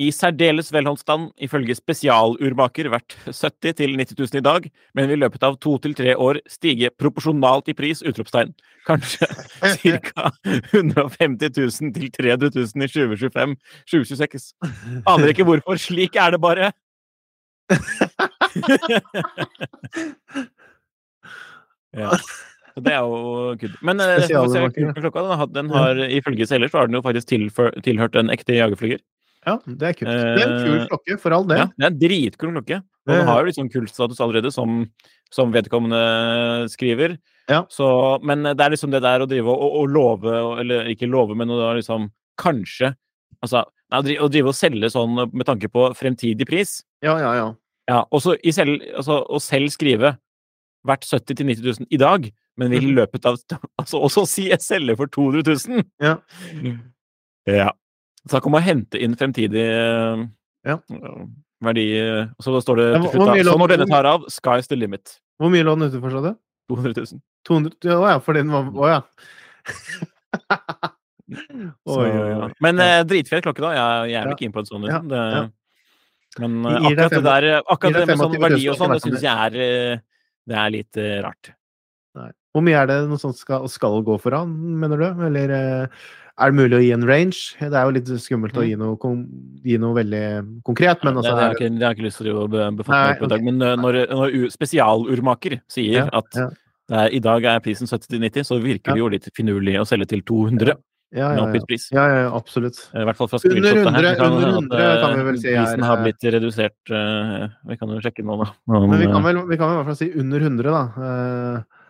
I særdeles velholdt stand, ifølge spesialurmaker, verdt 70 til 90 000 i dag, men vil i løpet av to til tre år stige proporsjonalt i pris! utropstegn. Kanskje ca. 150 000 til 300 000 i 2025-2026. Aner ikke hvorfor. Slik er det bare! ja. Det er jo kult. Men eh, klokka, den har, den har, ifølge selger så har den jo faktisk tilfør, tilhørt en ekte jagerflyger. Ja, det er kult. Det er en kul Eh, klokke, for all del. Ja, det er en dritkul klokke. Og den har jo litt sånn kultstatus allerede, som, som vedkommende skriver. Ja. Så, men det er liksom det der å drive og, og, love, eller ikke love, men å liksom kanskje Altså, nei, å drive og selge sånn med tanke på fremtidig pris. Ja, ja, ja. Ja, og så i selv, altså, selv skrive verdt 70 000-90 000 i dag, men vil i løpet av Altså, Også si jeg selger for 200 000! Ja. Ja. Snakk om å hente inn fremtidig Ja. verdi Så så står det til slutt, da. Så når denne tar av, sky's the limit. Hvor mye lå den ute for, sa du? 200 000. 200 ja, fordi den var Å ja. Så, Oi, oi, oi. Men eh, dritfet klokke, da. Jeg, jeg er Ja. ikke inne på en sånn. Ja, Liksom. Det. Men akkurat det der Akkurat det med sånn verdi og sånn, det for syns jeg er Det er litt rart. Hvor mye er det noe sånt skal, skal gå for han, mener du? Eller eh, er det mulig å gi en range? Det er jo litt skummelt å gi noe, gi noe veldig konkret, men altså det, har jeg ikke, ikke lyst til å befatte meg på i dag. Men eh, når, når spesialurmaker sier Ja, at ja. er, i dag er prisen 70-90, så virker det jo litt finurlig å selge til 200 ja, med ja, ja. ja, ja, absolutt. I hvert fall fra Under screenshotet her. 100 kan under 100 at, kan vi eh, vel si Prisen har eh, blitt redusert Uh, Vi kan jo sjekke nå, da. Men, Men vi kan, eh, vel, vi kan vel i hvert fall si under 100, da. Eh,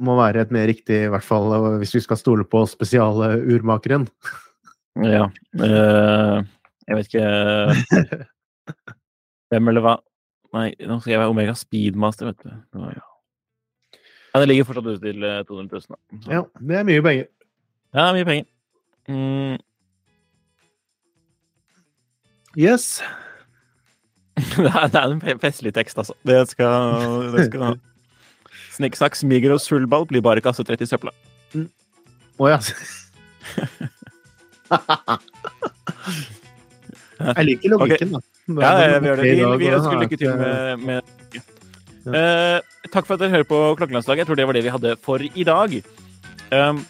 må være et mer riktig, i hvert fall eh, hvis vi skal stole på spesialurmakeren. Ja. Øh, jeg vet ikke Hvem eller hva Nei, nå skal jeg være Omega Speedmaster, vet du. Ja. det ligger fortsatt ute til eh, 200 000. Da. Ja, det er mye penger. Ja, mye penger. Mm. Yes. det, er, er en festlig tekst, altså. Det skal, det skal Snikksnakk, smiger og sullball blir bare kastet rett i søpla. Å ja. Jeg liker logikken, da. Ja, ja, vi gjør det. Vi, vi ønsker lykke til med, med Uh, Takk for at dere hører på Klokkelandslaget. Jeg tror det var det vi hadde for i dag. Um,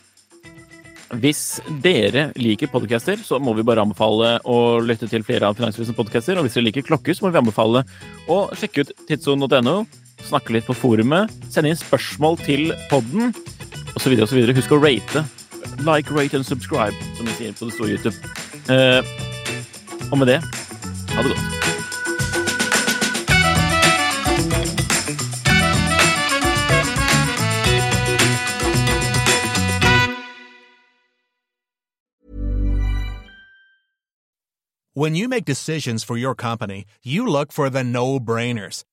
hvis dere liker podcaster, så må vi bare anbefale å lytte til flere av Finansvisens podcaster. Og hvis dere liker klokker, så må vi anbefale å sjekke ut tidsson.no, snakke litt på forumet, sende inn spørsmål til podden, osv. osv. Husk å rate. Like, rate and subscribe, som vi sier på det store YouTube. Eh, og med det, ha det godt. When you make decisions for your company, you look for the no brainers.